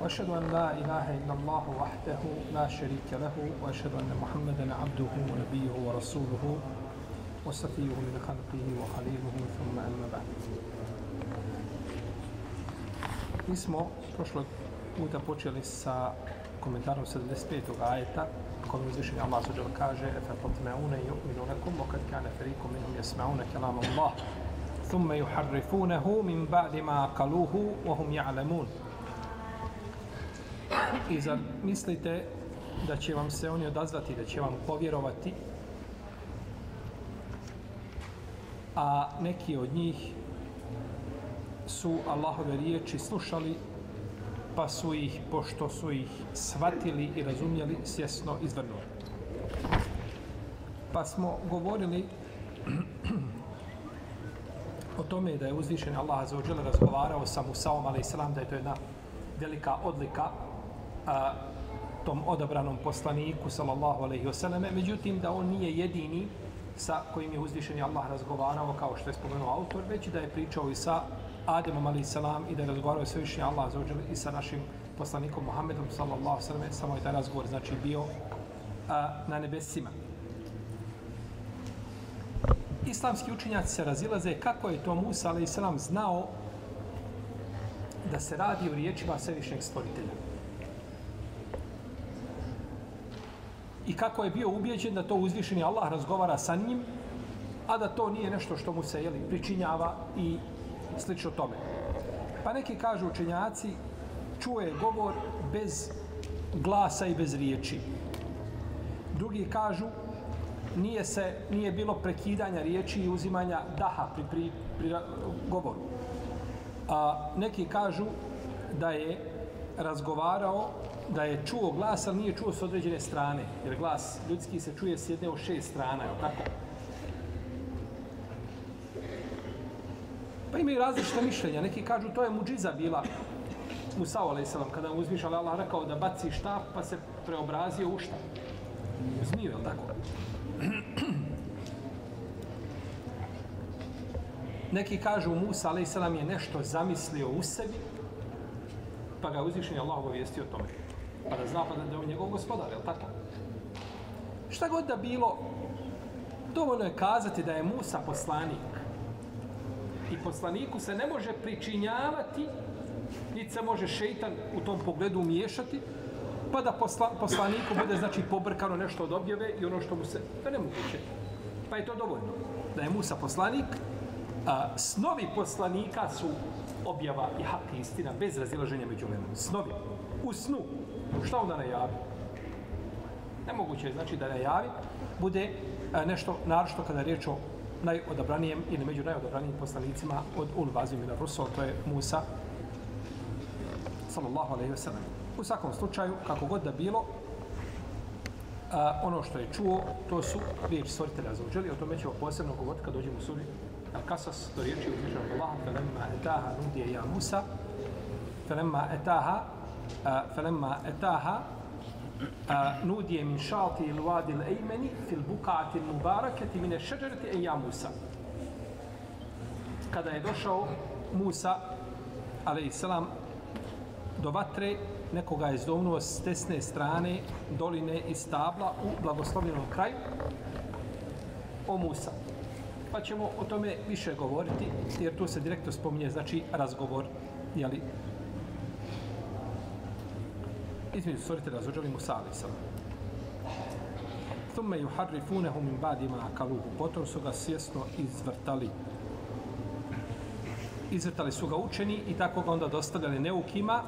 وأشهد أن لا إله إلا الله وحده لا شريك له وأشهد أن محمدا عبده ونبيه ورسوله وصفيه من خلقه وخليله ثم أما بعد Mi smo prošlog puta počeli sa komentarom 75. ajeta kome uzvišenje Allah suđel kaže Efe potmeune yu'minu lakum wa kad kane feriku minhum jesma'une kelam Allah thumme yuharrifunehu min ba'di ma kaluhu wa hum ja'lemun I zar mislite da će vam se oni odazvati, da će vam povjerovati, a neki od njih su Allahove riječi slušali, pa su ih, pošto su ih shvatili i razumjeli, svjesno izvrnuli. Pa smo govorili o tome da je uzvišen Allah za ođele razgovarao sa Musaom, ali i da je to jedna velika odlika a, tom odabranom poslaniku, sallallahu alejhi ve selleme međutim da on nije jedini sa kojim je uzvišeni Allah razgovarao, kao što je spomenuo autor, već da je pričao i sa Ademom alaihi selam i da je razgovarao sve više Allah za i sa našim poslanikom Muhammedom, sallallahu alejhi ve selleme samo je taj razgovor znači bio a, na nebesima. Islamski učinjaci se razilaze kako je to Musa alejhi selam znao da se radi o riječima svevišnjeg stvoritelja. I kako je bio ubijeđen da to uzvišeni Allah razgovara sa njim, a da to nije nešto što mu se jeli, pričinjava i slično tome. Pa neki kažu učenjaci, čuje govor bez glasa i bez riječi. Drugi kažu, nije se nije bilo prekidanja riječi i uzimanja daha pri, pri, pri govoru. A neki kažu da je razgovarao da je čuo glas, ali nije čuo s određene strane. Jer glas ljudski se čuje s jedne od šest strana, je tako? Pa imaju različite mišljenja. Neki kažu to je muđiza bila Musa a.s. kada mu uzmišao Allah rekao da baci štap pa se preobrazio u štap. Zmiju, je tako? Neki kažu Musa a.s. je nešto zamislio u sebi pa ga uzvišen je Allah obavijestio o tome. Pa da zna pa da je on njegov gospodar, je li tako? Šta god da bilo, dovoljno je kazati da je Musa poslanik. I poslaniku se ne može pričinjavati, niti se može šeitan u tom pogledu umiješati, pa da posla, poslaniku bude znači pobrkano nešto od objave i ono što mu se... To ne moguće. Pa je to dovoljno. Da je Musa poslanik, a, snovi poslanika su objava i hak i istina bez razilaženja među lemom. Snovi. U snu. Šta onda najavi? Nemoguće je znači da najavi bude e, nešto naročito kada je riječ o najodabranijem ili među najodabranijim poslanicima od Ul Vazimina Rusul, to je Musa sallallahu alaihi wasallam. U svakom slučaju, kako god da bilo, a, ono što je čuo, to su riječi stvoritelja za uđeli. O tome ćemo posebno govoriti kad dođemo u suri Al-Kasas, to riječi uzvišenog Allaha, felemma etaha nudije ja Musa, felemma etaha, a, أتاها نودي a, شاطئ الوادي الأيمن في vadi المباركة من bukati أي mubaraketi mine. E Kada je došao Musa, alaihissalam, do vatre, nekoga je zdovnuo s desne strane doline i stabla u blagoslovljenom kraju, o Musa pa ćemo o tome više govoriti, jer tu se direktno spominje, znači, razgovor, jeli, između stvoritelja Zuđali Musa, sa sam. Thumme yuharrifunehu min badima akaluhu. Potom su ga svjesno izvrtali. Izvrtali su ga učeni i tako ga onda dostavljali neukima,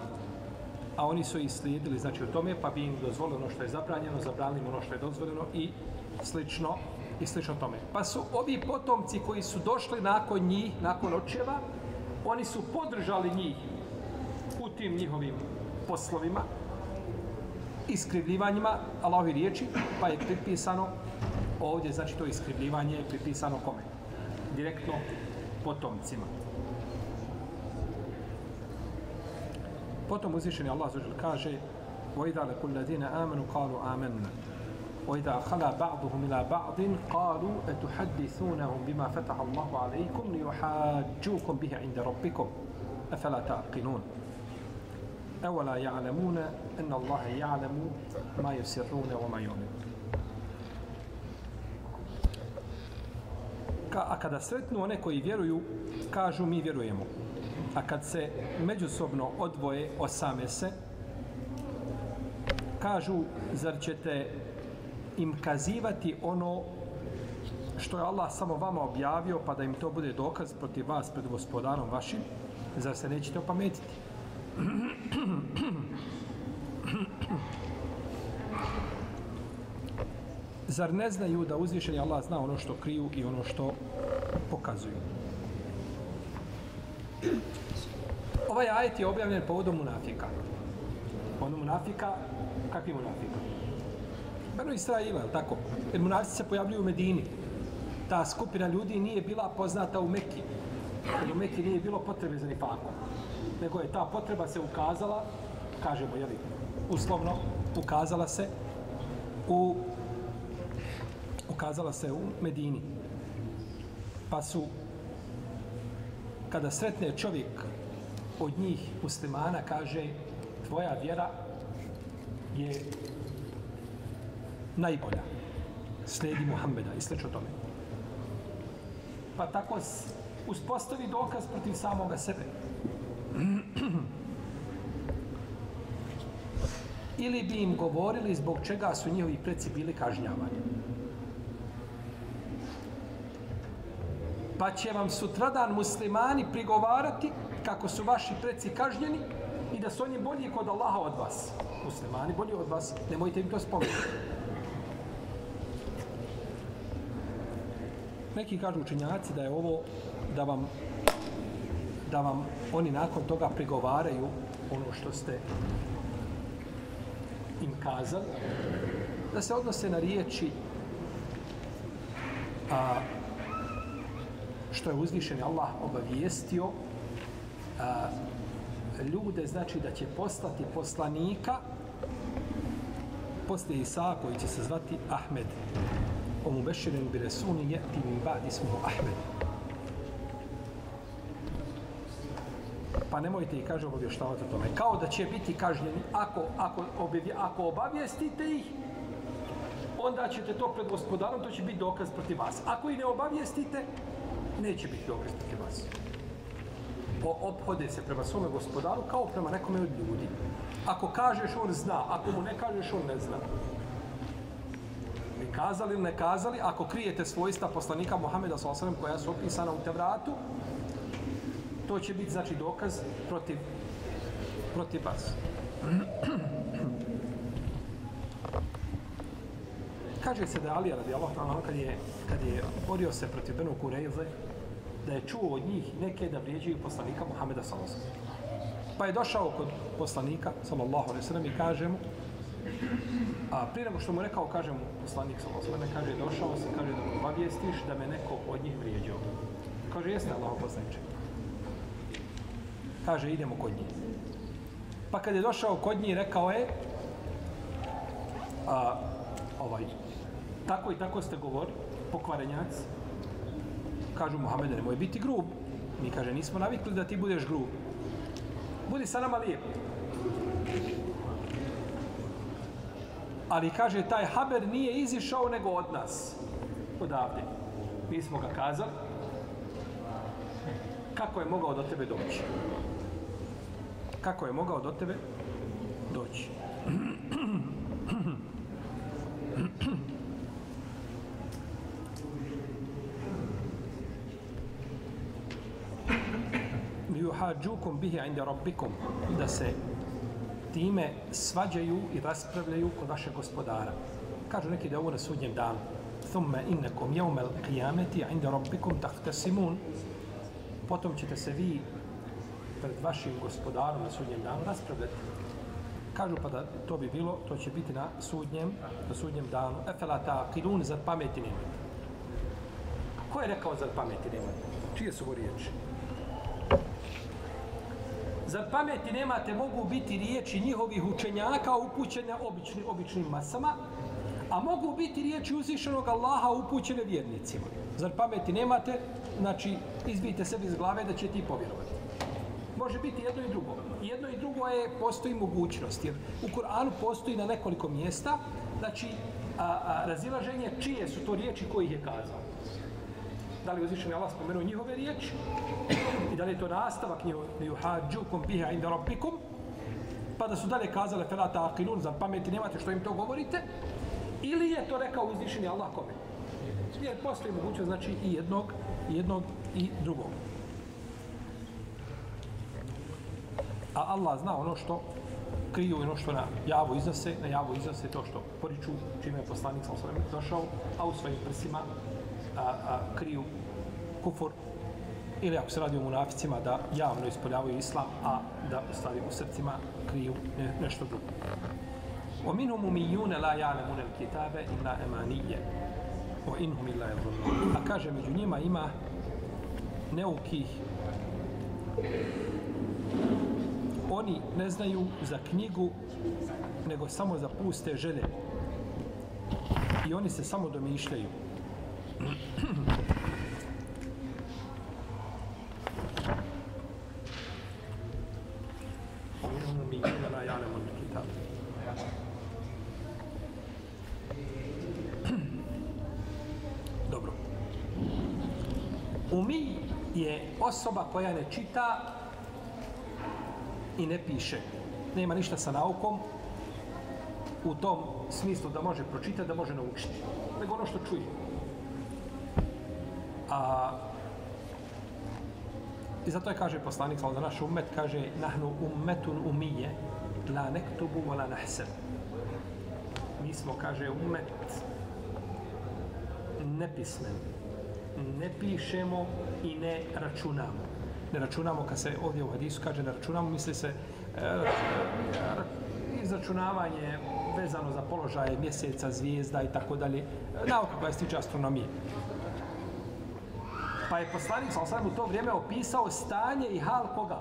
a oni su ih slijedili, znači, u tome, pa bi im dozvolilo ono što je zabranjeno, zabranili ono što je dozvoljeno i slično i slično tome. Pa su ovi potomci koji su došli nakon njih, nakon očeva, oni su podržali njih u tim njihovim poslovima iskrivljivanjima Allahovi riječi, pa je pripisano ovdje, znači to iskrivljivanje je pripisano kome? Direktno potomcima. Potom uzvišeni Allah zađer kaže وَإِذَا لَكُلْ الَّذِينَ آمَنُوا قَالُوا آمَنَّا وإذا خلا بعضهم إلى بعض قالوا أتحدثونهم بما فتح الله عليكم ليحاجوكم به عند ربكم أفلا تعقلون Evala ja'lemune enna Allahe ja'lemu ma yusirrune wa ma Ka, a kada sretnu one koji vjeruju, kažu mi vjerujemo. A kad se međusobno odvoje, osame se, kažu zar ćete im kazivati ono što je Allah samo vama objavio pa da im to bude dokaz protiv vas pred gospodarom vašim? Zar se nećete opametiti? Zar ne znaju da uzvišeni Allah zna ono što kriju i ono što pokazuju? Ovaj ajet je objavljen povodom munafika. Ono munafika, kakvi munafika? Beno Israila, je tako? Jer munafici se pojavljuju u Medini. Ta skupina ljudi nije bila poznata u Mekki. Jer u Mekki nije bilo potrebe za nifakom. Nego je ta potreba se ukazala, kažemo, jeli, uslovno, ukazala se u ukazala se u Medini. Pa su, kada sretne čovjek od njih muslimana, kaže, tvoja vjera je najbolja. Slijedi Muhammeda i slično tome. Pa tako uspostavi dokaz protiv samoga sebe. Ili bi im govorili zbog čega su njihovi preci bili kažnjavani. Pa će vam sutradan muslimani prigovarati kako su vaši preci kažnjeni i da su oni bolji kod Allaha od vas. Muslimani bolji od vas, nemojte im to spomenuti. Neki kažu učenjaci da je ovo da vam da vam oni nakon toga prigovaraju ono što ste im kazali, da se odnose na riječi a, što je uzvišen Allah obavijestio a, ljude, znači da će poslati poslanika posle Isa koji će se zvati Ahmed. Omu mu bi resuni je ti mi ba'di smo Ahmed. Pa nemojte i kaže obavještavati o tome. Kao da će biti kažnjeni ako, ako, obavje, ako obavijestite ih, onda ćete to pred gospodarom, to će biti dokaz protiv vas. Ako i ne obavijestite, neće biti dokaz protiv vas. Po, ophode se prema svome gospodaru kao prema nekome od ljudi. Ako kažeš, on zna. Ako mu ne kažeš, on ne zna. Ne kazali ili ne kazali, ako krijete svojstva poslanika Muhameda s.a.v. koja su opisana u Tevratu, to će biti znači dokaz protiv protiv vas. Kaže se da je Alija radi Allah kad je, kad je borio se protiv Benu Kurejze, da je čuo od njih neke da vrijeđaju poslanika Muhameda sallallahu Pa je došao kod poslanika, sallallahu alaihi sallam, i kaže mu, a prije nego što mu rekao, kaže mu poslanik, sallallahu alaihi sallam, kaže, došao se, kaže, da mu obavijestiš da me neko od njih vrijeđao. Kaže, jeste Allah poslaniče. Kaže, idemo kod njih. Pa kad je došao kod njih, rekao je, a, ovaj, tako i tako ste govorili, pokvarenjac, kažu Muhammede, nemoj biti grub. Mi kaže, nismo navikli da ti budeš grub. Budi sa nama lijep. Ali kaže, taj haber nije izišao nego od nas. Odavde. Mi smo ga kazali. Kako je mogao do tebe doći? Kako je mogao do tebe doći? yuhađukum bihi inda rabbikum da se time svađaju i raspravljaju kod vašeg gospodara. Kažu neki da je ovo na sudnjem danu. Thumma innakum yawmal qiyamati inda rabbikum tahtasimun. Potom ćete se vi pred vašim gospodarom na sudnjem danu raspravljati. Kažu pa da to bi bilo, to će biti na sudnjem, na sudnjem danu. Efela ta kilun, zar pameti nemate? Ko je rekao zar pameti nemate? Čije su ovo riječi? Zar pameti nemate mogu biti riječi njihovih učenjaka upućene obični, običnim masama, a mogu biti riječi uzvišenog Allaha upućene vjernicima. Zar pameti nemate? Znači, izbijte sebi iz glave da će ti povjerovati. Može biti jedno i drugo. Jedno i drugo je, postoji mogućnost. Jer u Kur'anu postoji na nekoliko mjesta, znači, a, a, razilaženje čije su to riječi koji je kazao. Da li je uzvišeni Allah spomenuo njihove riječi i da li je to nastavak njihov juhađukum biha inda rabbikum pa da su dalje kazale felata akilun za pameti nemate što im to govorite ili je to rekao uzvišeni Allah kome? Jer postoji mogućnost znači i jednog i jednog i drugog. A Allah zna ono što kriju i ono što na javu iznose, na javu iznose to što poriču čime je poslanik sa osvrame došao, a u svojim prsima a, a, kriju kufur. Ili ako se radi o munaficima da javno ispoljavaju islam, a da u stvari u srcima kriju ne, nešto drugo. ومنهم أميون لا يعلمون الكتاب إلا أمانية وإنهم إلا يظنون أكاجة من ما ima neukih. Oni ne znaju za knjigu nego samo za puste želje. I oni se samo domišljaju. Ja Umi je osoba koja ne čita i ne piše. Nema ništa sa naukom u tom smislu da može pročitati, da može naučiti. Nego ono što čuje. A I zato je kaže poslanik za naš ummet, kaže nahnu ummetun umije, la nektubu wa la nahseb. Mi smo, kaže, ummet nepismen. Ne pišemo i ne računamo. Ne računamo, kad se ovdje u hadisu kaže ne računamo, misli se e, izračunavanje vezano za položaje mjeseca, zvijezda i tako dalje, nauka koja se tiče astronomije. Pa je poslanik sa u to vrijeme opisao stanje i hal koga?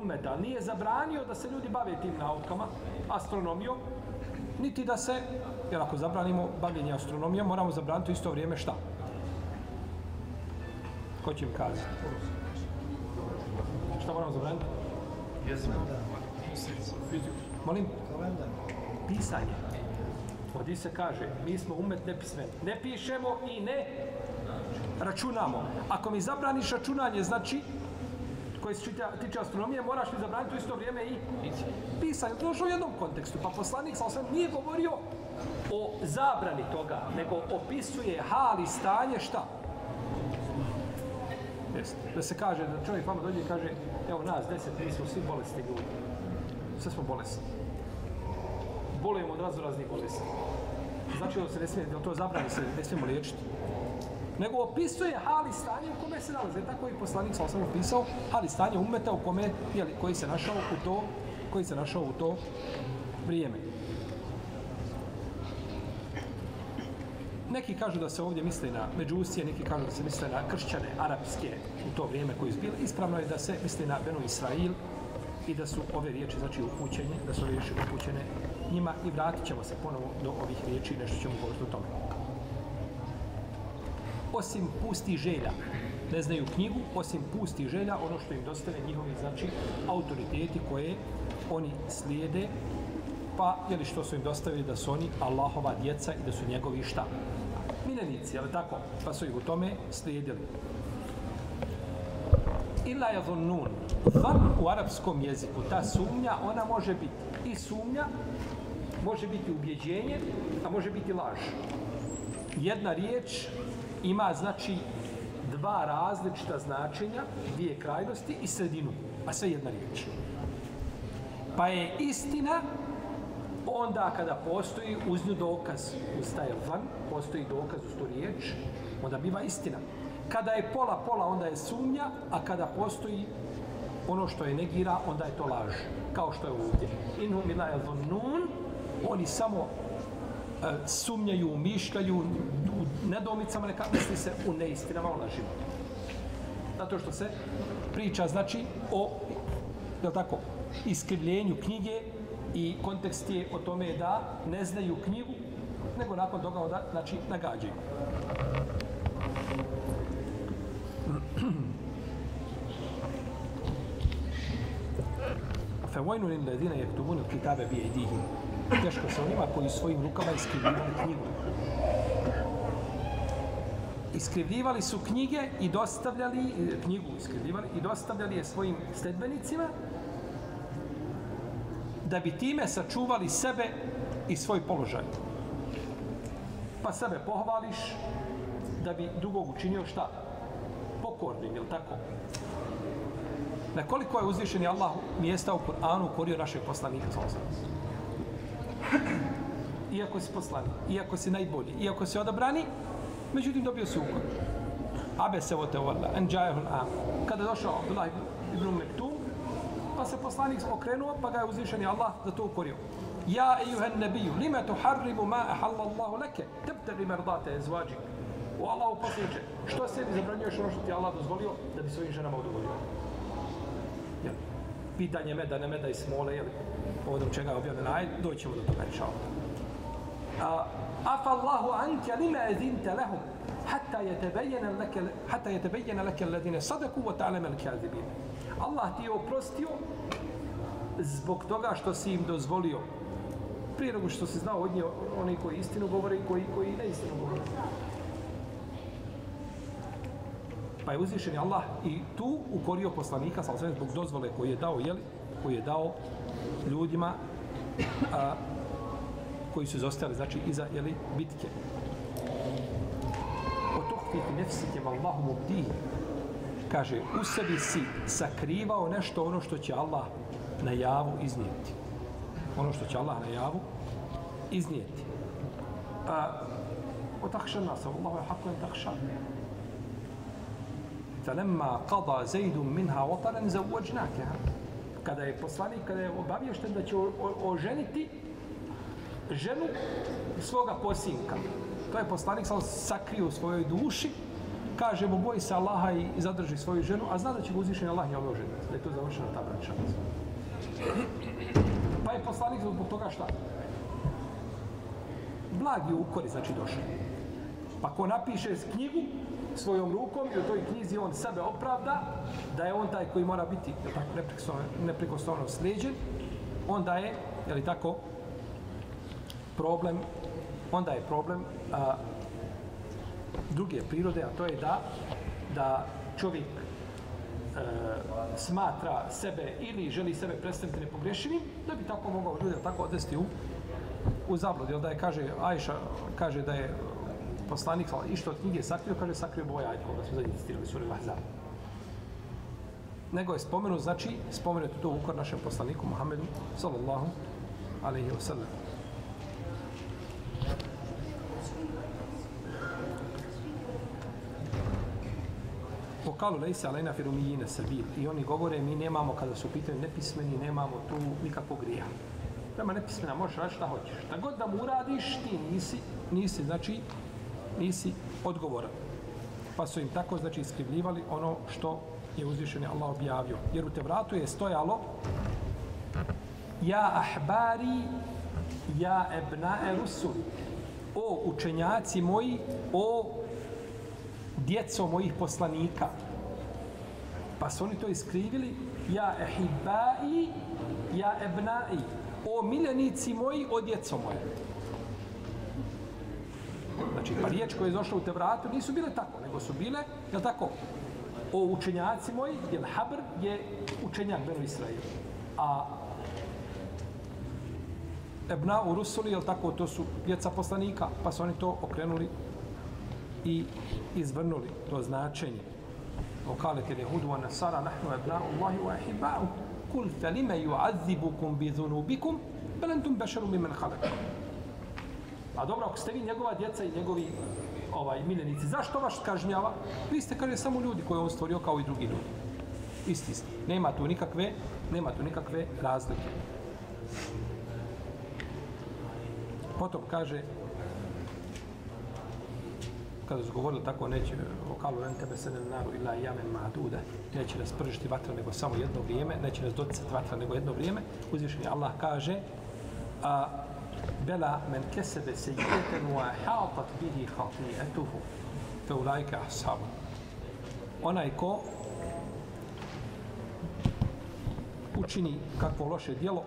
Ummeta. Nije zabranio da se ljudi bave tim naukama, astronomijom, niti da se, jer ako zabranimo bavljenje astronomijom, moramo zabraniti u isto vrijeme šta? Ko će im kazati? Šta moramo zabraniti? Jezik. Molim? Pisanje. Ovdje se kaže, mi smo umet nepismeni. Ne pišemo i ne računamo. Ako mi zabraniš računanje, znači koji se čita, tiče astronomije, moraš mi zabraniti u isto vrijeme i pisanje. To je u jednom kontekstu. Pa poslanik sa osam nije govorio o zabrani toga, nego opisuje hal i stanje šta? Jest. Da se kaže, da čovjek vama dođe i kaže, evo nas deset, mi smo svi bolesti ljudi. Sve smo bolesti. Bolujemo od razno raznih bolesti. Znači da se ne smije, da to zabrani se, ne smijemo liječiti nego opisuje hali stanje u kome se nalaze. Tako i poslanik sa osam opisao hali stanje umeta u kome, jeli, koji se našao u to, koji se našao u to vrijeme. Neki kažu da se ovdje misli na Međusije, neki kažu da se misli na kršćane, arapske u to vrijeme koji su bili. Ispravno je da se misli na Benu Israil i da su ove riječi, znači upućenje, da su ove riječi upućene njima i vratit ćemo se ponovo do ovih riječi i nešto ćemo govoriti o tome osim pusti želja. Ne znaju knjigu, osim pusti želja, ono što im dostave njihovi, znači, autoriteti koje oni slijede, pa, jeli što su im dostavili da su oni Allahova djeca i da su njegovi šta? Milenici, ali tako? Pa su ih u tome slijedili. Ila je dhunnun. Van u arapskom jeziku, ta sumnja, ona može biti i sumnja, može biti ubjeđenje, a može biti laž. Jedna riječ ima znači dva različita značenja, dvije krajnosti i sredinu, a sve jedna riječ. Pa je istina onda kada postoji uz nju dokaz, uz taj van, postoji dokaz uz tu riječ, onda biva istina. Kada je pola, pola, onda je sumnja, a kada postoji ono što je negira, onda je to laž. Kao što je ovdje. Inhum ila nun, oni samo e, sumnjaju, mišljaju, u nedomicama, neka misli se u neistinama, u lažima. Zato što se priča, znači, o, je tako, iskrivljenju knjige i kontekst je o tome da ne znaju knjigu, nego nakon toga onda, znači, nagađaju. فَوَيْنُ لِلَّذِينَ يَكْتُبُونَ الْكِتَابَ بِيَدِيهِمْ Teško se onima koji svojim rukama iskrivljivali knjigu. Iskrivljivali su knjige i dostavljali, e, knjigu iskrivljivali i dostavljali je svojim sledbenicima da bi time sačuvali sebe i svoj položaj. Pa sebe pohvališ da bi drugog učinio šta? Pokornim, je tako? Na koliko je uzvišeni Allah mjesta u Kur'anu korio našeg poslanika sa Iako si poslanik, iako si najbolji, iako si odabrani, međutim dobio si ukor. Abe se vote uvala, en džajahun am. Kada je došao Abdullah ibn Mektum, pa se poslanik okrenuo, pa ga je uzvišeni Allah za to ukorio. Ja, ejuhen nebiju, lima tu harrimu ma ahalla Allahu leke, tebtegi merdate ezvađik. U Allahu posljedče, što se zabranjuješ ono što ti Allah dozvolio da bi svojim ženama udovolio? Jel? Pitanje meda, ne meda i smole, jel? Povodom čega je objavljen ajed, doćemo do toga, inša Allah. Afa Allahu anke lime ezinte lehum, hatta yatabayyana laka hatta yatabayyana laka alladhina sadaku wa ta'lamu al-kadhibin. Allah ti je oprostio zbog toga što si im dozvolio prije nego što se znao od nje oni koji istinu govore i koji, koji ne istinu govore. Pa je uzvišen Allah i tu ukorio poslanika, sa osvijem, zbog dozvole koji je dao, jeli, koji je dao ljudima a, koji su zostali, znači, iza, jeli, bitke fi nefsike kem Allahu mubdihi. Kaže, u sebi si sakrivao nešto ono što će Allah na javu iznijeti. Ono što će Allah na javu iznijeti. A, o takšan nas, Allah je hakujem takšan. Falemma qada zaidun minha vataran za. Kada je poslanik, kada je obavio što da će oženiti ženu svoga posinka. To je poslanik sam sakrio u svojoj duši, kaže mu boji se Allaha i zadrži svoju ženu, a zna da će ga uzvišen Allah njome oženiti, da je to završena ta braća. Pa je poslanik zbog toga šta? Blagi ukori, znači došao. Pa ko napiše knjigu, svojom rukom i u toj knjizi on sebe opravda da je on taj koji mora biti je tako neprikosnovno slijeđen onda je je li tako problem onda je problem a, druge prirode a to je da da čovjek e, smatra sebe ili želi sebe predstaviti nepogrešivim da bi tako mogao ljudi tako odvesti u u zabludi. Onda je, kaže, Ajša kaže da je poslanik i što od knjige sakrio, kaže sakrio boj ovaj ajde, koga smo zadnji citirali, suri Lahzab. Nego je spomenut, znači, spomenut to ukor našem poslaniku Muhammedu, sallallahu alaihi wa sallam. Kalu lejse alejna firumijine sabil. I oni govore, mi nemamo, kada su pitanje nepismeni, nemamo tu nikakvog grija. Prema nepismena možeš raditi šta hoćeš. Šta god da mu uradiš, ti nisi, nisi, znači, nisi odgovoran. Pa su im tako, znači, iskrivljivali ono što je uzvišen Allah objavio. Jer u Tevratu je stojalo Ja ahbari, ja ebnae rusul. O učenjaci moji, o djeco mojih poslanika. Pa su oni to iskrivili Ja ehibai, ja ebnai. O miljenici moji, o djeco moje. Znači, pa riječ koja je došla u Tevratu nisu bile tako, nego su bile, jel tako, o učenjaci moji, jer Habr je učenjak Beno Israel. A Ebna u Rusuli, je tako, to su djeca poslanika, pa su oni to okrenuli i izvrnuli to značenje. وقالت اليهود والنصارى نحن أبناء الله وأحباؤه قل فلم يعذبكم بذنوبكم بل أنتم بشر ممن خلق. A dobro, ako ste vi njegova djeca i njegovi ovaj miljenici, zašto vaš kažnjava? Vi ste, kaže, samo ljudi koje on stvorio kao i drugi ljudi. Isti ste. Nema tu nikakve, nema tu nikakve razlike. Potom kaže, kada su govorili tako, neće, okalu kalu ren tebe se naru ila jamen ma'duda, neće nas pržiti vatra nego samo jedno vrijeme, neće nas doticati vatra nego jedno vrijeme, uzvišeni Allah kaže, a bela men kesebe se jeten wa hatat bihi khati'atuhu fe ulajke ashabu. Onaj ko učini kakvo loše dijelo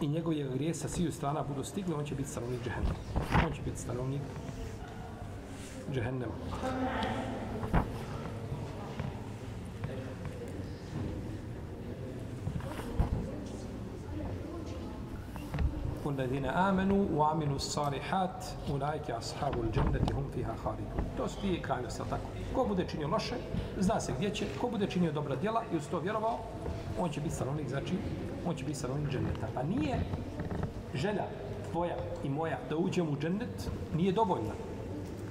i njegove grije sa sviju strana budu stigli, on će biti stanovnik džehennema. On će biti stanovnik džehennema. والذين آمنوا وعملوا الصالحات أولئك أصحاب الجنة هم فيها خالدون to su dvije krajnosti, tako? Ko bude činio loše, zna se gdje će, ko bude činio dobra djela i uz to vjerovao, on će biti stanovnik, znači, on će biti stanovnik dženeta. Pa nije želja tvoja i moja da uđemo u džennet, nije dovoljna.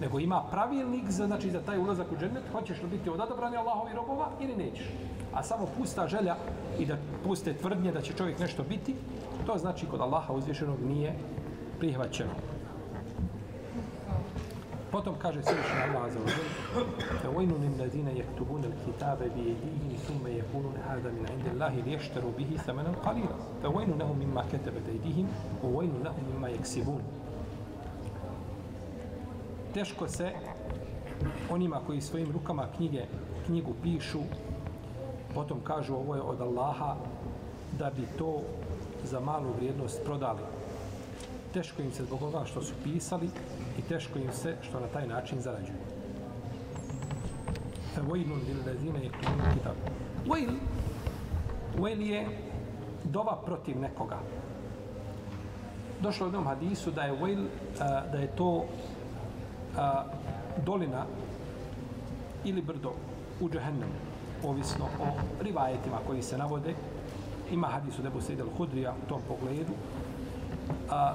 Nego ima pravilnik za, znači, za taj ulazak u džennet, hoćeš li biti od odabrani Allahovi robova ili nećeš. A samo pusta želja i da puste tvrdnje da će čovjek nešto biti, to znači kod Allaha uzvišenog nije prihvaćeno. Potom kaže Svišnji Allah za ođer فَوَيْنُ لِلَّذِينَ يَكْتُبُونَ الْكِتَابَ بِيَدِيهِمْ ثُمَّ يَقُولُونَ هَذَا مِنْ عِنْدِ اللَّهِ لِيَشْتَرُوا بِهِ ثَمَنًا قَلِيلًا فَوَيْنُ لَهُمْ مِمَّا كَتَبَتْ أَيْدِيهِمْ وَوَيْنُ لَهُمْ مِمَّا يَكْسِبُونَ Teško se onima koji svojim rukama knjige, knjigu pišu, potom kažu ovo je od Allaha da bi to za malu vrijednost prodali. Teško im se zbog toga što su pisali i teško im se što na taj način zarađuju. Vojnun lil lezine je knjigu kitab. Vojl, vojl je dova protiv nekoga. Došlo u jednom hadisu da je vojl, da je to a, dolina ili brdo u džehennemu, ovisno o rivajetima koji se navode, ima hadis od Ebu Sejid al-Hudrija u tom pogledu, a,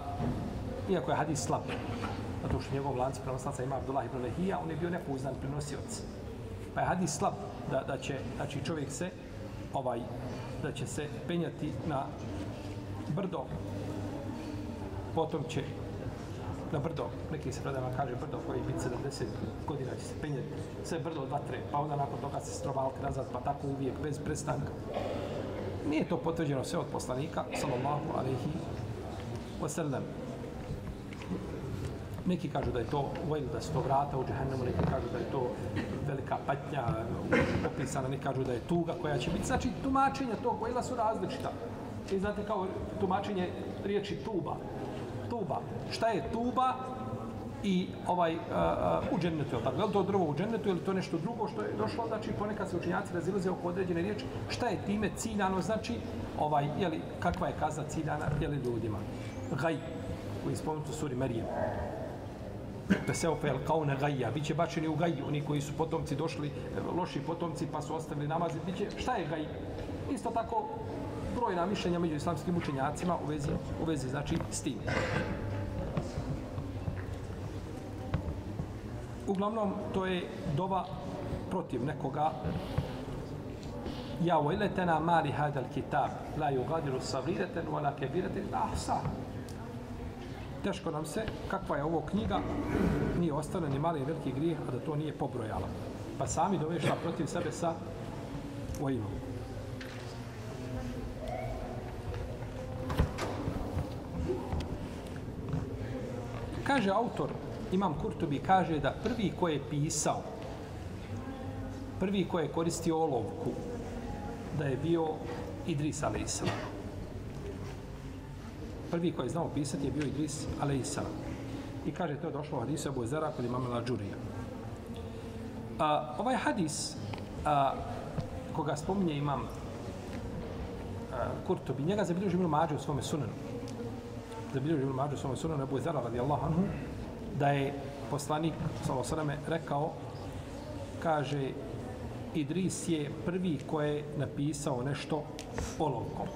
iako je hadis slab, zato što njegov lanc prenoslaca ima Abdullah ibn Lehija, on je bio nepouzdan prenosioc. Pa je hadis slab da, da će znači čovjek se ovaj da će se penjati na brdo potom će na brdo, neki se predama kaže brdo koji biti 70 godina će se penjati sve brdo od vatre, pa onda nakon toga se strovalka nazad, pa tako uvijek bez prestanka. Nije to potvrđeno sve od poslanika, sallallahu alaihi wasallam. Neki kažu da je to vojno da su to vrata u džahennemu, neki kažu da je to velika patnja opisana, neki kažu da je tuga koja će biti. Znači, tumačenja tog vojla su različita. I znate kao tumačenje riječi tuba. Tuba. Šta je tuba? i ovaj uh, uh, u džennetu, je tako? Je li to drvo u džennetu ili to nešto drugo što je došlo? Znači, ponekad se učinjaci razilaze oko određene riječi. Šta je time ciljano? Znači, ovaj, je li, kakva je kazna ciljana je li ljudima? Gaj, koji je spomenut u suri Merijem. Peseo fel kaune gajja, bit će bačeni u gaj, oni koji su potomci došli, loši potomci, pa su ostavili namazi, bit će, šta je gaj? Isto tako, brojna mišljenja među islamskim učenjacima u vezi, u vezi znači, s tim. Uglavnom, to je doba protiv nekoga. Ja vojletena mali hadal kitab, la yugadiru sagireten, wala kebireten, la ahsa. Teško nam se, kakva je ovo knjiga, nije ostane ni mali veliki grijeh, a da to nije pobrojala. Pa sami dovešla protiv sebe sa vojnom. Kaže autor Imam Kurtobi kaže da prvi ko je pisao, prvi ko je koristio olovku, da je bio Idris a.s. Prvi ko je znao pisati je bio Idris a.s. I kaže, to je došlo u hadisu Abu Zara kod imamela Džurija. A, ovaj hadis, a, koga spominje imam a, Kurtobi, njega zabilježi Ibn Mađe u svome sunanu. Zabilježi Ibn Mađe u svome sunanu, Abu Zara radijallahu anhu, da je poslanik Salosaname rekao, kaže, Idris je prvi ko je napisao nešto olovkom.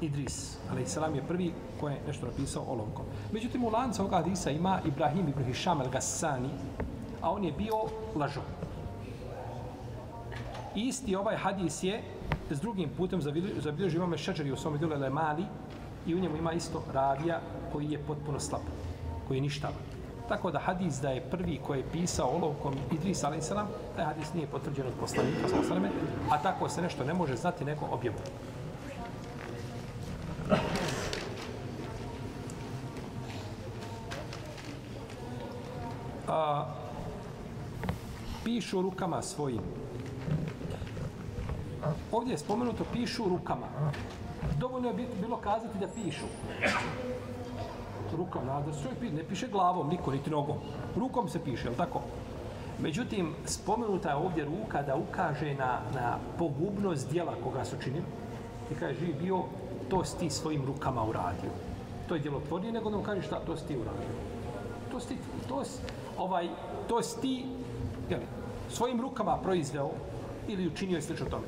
Idris, ali selam je prvi ko je nešto napisao olovkom. Međutim, u lancu ovoga hadisa ima Ibrahim ibn Hisham al-Gassani, a on je bio lažo. Isti ovaj hadis je s drugim putem zabilježio imame Šeđeri u svom djelu Le Mali i u njemu ima isto ravija koji je potpuno slab, koji je ništavan. Tako da hadis da je prvi koji je pisao olovkom Idris a.s. taj hadis nije potvrđen od poslanika s.a.s. A tako se nešto ne može znati neko objavu. A, pišu rukama svojim. Ovdje je spomenuto pišu rukama. Dovoljno je bilo kazati da pišu rukom, da se čovjek ne piše glavom, niko, niti nogom. Rukom se piše, je tako? Međutim, spomenuta je ovdje ruka da ukaže na, na pogubnost dijela koga su činili. I kaže, živi bio, to si ti svojim rukama uradio. To je djelotvornije nego da mu kaže šta, to si ti uradio. To si ti, to si, ovaj, to si ti, jeli, svojim rukama proizveo ili učinio je slično tome.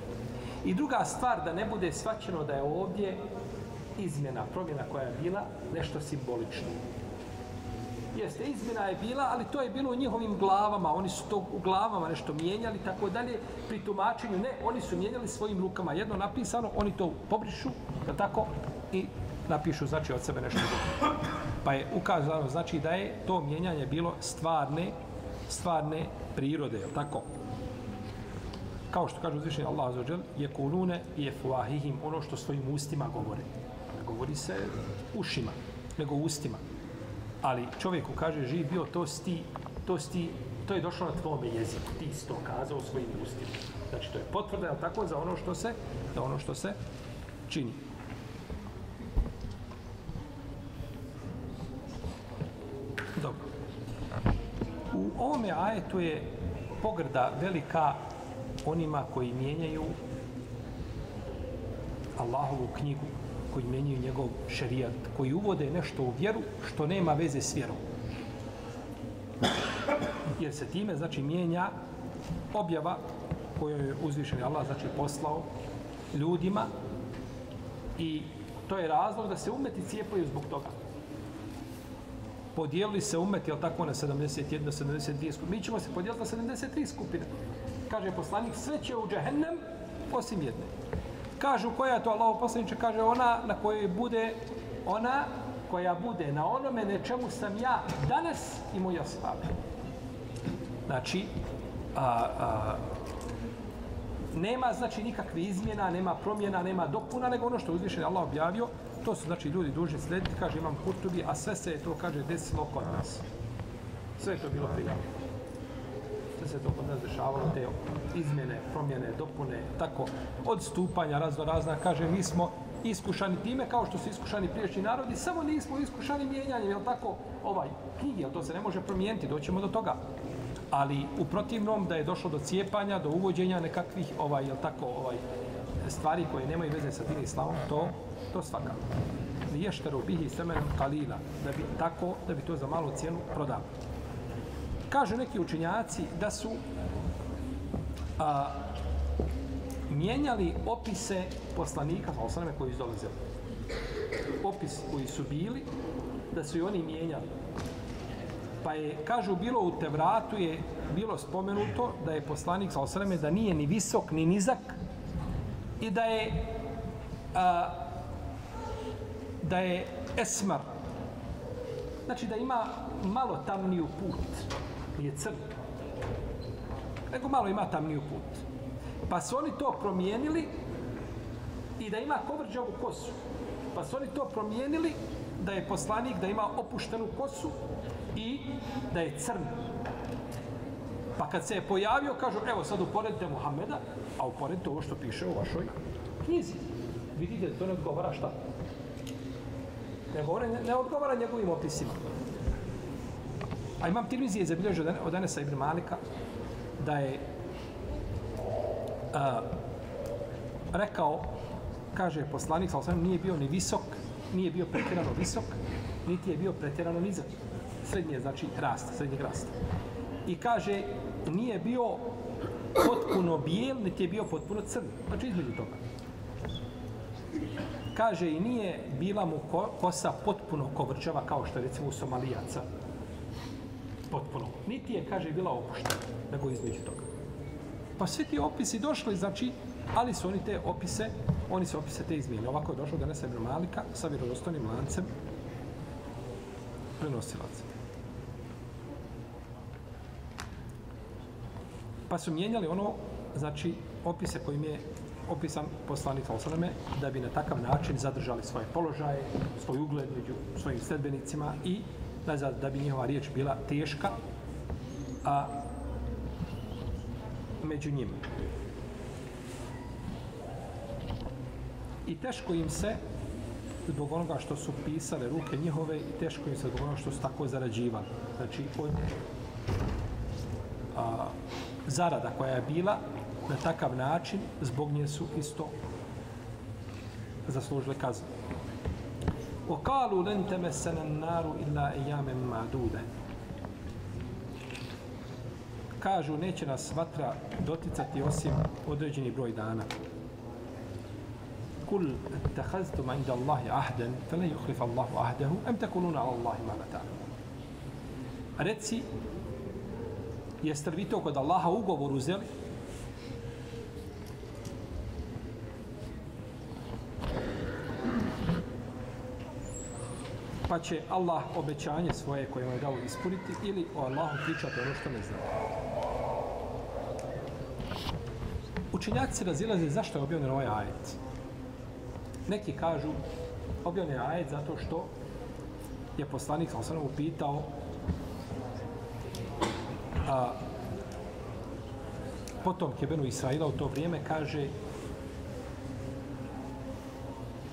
I druga stvar, da ne bude svačeno da je ovdje izmjena, promjena koja je bila, nešto simbolično. Jeste, izmjena je bila, ali to je bilo u njihovim glavama. Oni su to u glavama nešto mijenjali, tako dalje. Pri tumačenju, ne, oni su mijenjali svojim rukama. Jedno napisano, oni to pobrišu, da tako, i napišu, znači, od sebe nešto drugo. Pa je ukazano, znači, da je to mijenjanje bilo stvarne, stvarne prirode, je tako? Kao što kaže uzvišenje Allah azzawajal, je kulune i je fuahihim, ono što svojim ustima govore govori se ušima, nego ustima. Ali čovjeku kaže, živ bio, to sti, to sti, to je došlo na tvome jeziku, ti si to kazao svojim ustima. Znači, to je potvrda, je tako, za ono što se, za ono što se čini. Dobro. U ovome ajetu je pogrda velika onima koji mijenjaju Allahovu knjigu koji mijenjaju njegov šerijat, koji uvode nešto u vjeru što nema veze s vjerom. Jer se time, znači, mijenja objava koju je uzvišen Allah, znači, poslao ljudima i to je razlog da se umeti cijepaju zbog toga. Podijelili se umet, jel tako, na 71, 72 skupine. Mi ćemo se podijeliti na 73 skupine. Kaže poslanik, sve će u džehennem, osim jedne. Kažu koja je to Allah poslaniče, kaže ona na kojoj bude ona koja bude na onome na čemu sam ja danas i moj ashab. Znači, a, a, nema znači nikakve izmjena, nema promjena, nema dopuna, nego ono što uzvišen Allah objavio, to su znači ljudi dužni slediti, kaže imam kutubi, a sve se je to, kaže, desilo kod nas. Sve je to bilo prijavljeno sve se to kod nas dešavalo, te izmjene, promjene, dopune, tako, odstupanja razno razna, kaže, mi smo iskušani time kao što su iskušani priješnji narodi, samo nismo iskušani mijenjanjem, jel tako, ovaj, knjige, jel to se ne može promijeniti, doćemo do toga. Ali u protivnom da je došlo do cijepanja, do uvođenja nekakvih, ovaj, jel tako, ovaj, stvari koje nemaju veze sa din islamom, to, to svakako. Liješteru bihi semenom kalila, da bi tako, da bi to za malu cijenu prodao. Kažu neki učinjaci da su a, mijenjali opise poslanika, sa osaname koji izdolazili. Opis koji su bili, da su i oni mijenjali. Pa je, kažu, bilo u Tevratu je bilo spomenuto da je poslanik sa osaname da nije ni visok, ni nizak i da je a, da je esmar. Znači da ima malo tamniju put nije crn. Nego malo ima tamniju put. Pa su oni to promijenili i da ima kovrđavu kosu. Pa su oni to promijenili da je poslanik, da ima opuštenu kosu i da je crn. Pa kad se je pojavio, kažu, evo sad uporedite Muhameda, a uporedite ovo što piše u vašoj knjizi. Vidite, to ne odgovara šta? Nego on ne, ne odgovara njegovim opisima. A imam Tirmizi je zabilježio od Anesa ibn Malika da je a, rekao, kaže poslanik, sa nije bio ni visok, nije bio pretjerano visok, niti je bio pretjerano nizak. Srednje znači rast, srednji rast. I kaže, nije bio potpuno bijel, niti je bio potpuno crn. Znači između toga. Kaže, i nije bila mu kosa potpuno kovrčava, kao što je recimo u Somalijaca, potpuno. Niti je, kaže, bila opuštena, nego između toga. Pa svi ti opisi došli, znači, ali su oni te opise, oni se opise te izmijenili. Ovako je došlo da nese Ibn Malika sa vjerodostojnim lancem prenosilaca. Pa su mijenjali ono, znači, opise kojim je opisan poslanik Osaleme, da bi na takav način zadržali svoje položaje, svoj ugled među svojim sledbenicima i nazad, da bi njihova riječ bila teška, a među njima. I teško im se zbog onoga što su pisale ruke njihove i teško im se zbog onoga što su tako zarađivali. Znači, od a, zarada koja je bila na takav način, zbog nje su isto zaslužile kaznu. وقالوا لن تمسنا النار إلا أياما معدودة kažu neće nas vatra doticati osim određeni broj dana. Kul attahaztum inda Allahi ahden, fele yuhlifa Allahu ahdehu, em tekuluna ala Allahi ma lata. Reci, jeste li vi to kod Allaha ugovor uzeli? Pa će Allah obećanje svoje koje mu je dao ispuniti ili o Allahu pričati ono što ne zna. Učenjaci se razilaze zašto je objavljen ovaj ajet. Neki kažu objavljen je ajet zato što je poslanik sam sam upitao a, potom Kebenu Israila u to vrijeme kaže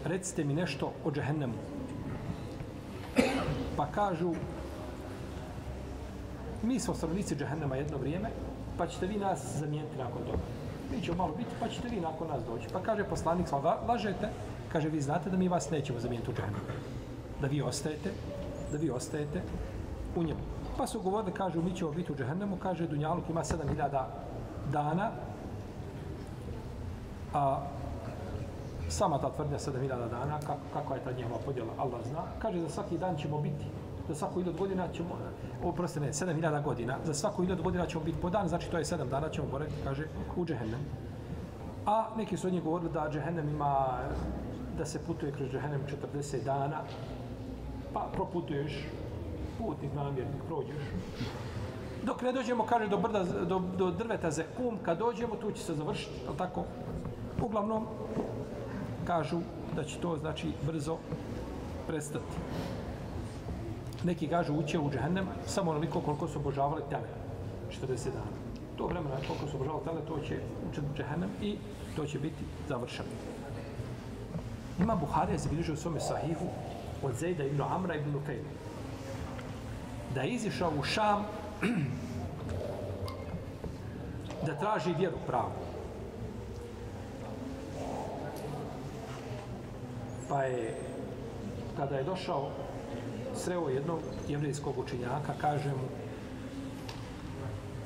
recite mi nešto o džehennemu. Pa kažu mi smo stanovnici džahennama jedno vrijeme, pa ćete vi nas zamijeniti nakon toga mi ćemo malo biti, pa ćete vi nakon nas doći. Pa kaže poslanik, sva lažete, kaže, vi znate da mi vas nećemo zamijeniti u džahnem. Da vi ostajete, da vi ostajete u njemu. Pa su govorili, kaže, mi ćemo biti u džahennamu, kaže, Dunjaluk ima 7000 dana, a sama ta tvrdnja 7000 dana, kako, kako je ta njihova podjela, Allah zna, kaže, za svaki dan ćemo biti za svaku hiljad godina ćemo, oprosti ne, sedam hiljada godina, za svaku hiljad godina ćemo biti po dan, znači to je 7 dana ćemo boraviti, kaže, u džehennem. A neki su od njih govorili da džehennem ima, da se putuje kroz džehennem 40 dana, pa proputuješ, putnik namjernik, prođeš. Dok ne dođemo, kaže, do, brda, do, do drveta Zekum, kad dođemo, tu će se završiti, ali tako? Uglavnom, kažu da će to, znači, brzo prestati neki kažu uće u džehennem samo onoliko koliko su obožavali tele. 40 dana. To vremena koliko su obožavali tele, to će ući u džehennem i to će biti završeno. Ima Buharija zabilježio u svome sahihu od Zejda ibn Amra ibn Lukajna. Da je izišao u Šam da traži vjeru pravu. Pa je, kada je došao sreo jednog jevrijskog učinjaka, kaže mu,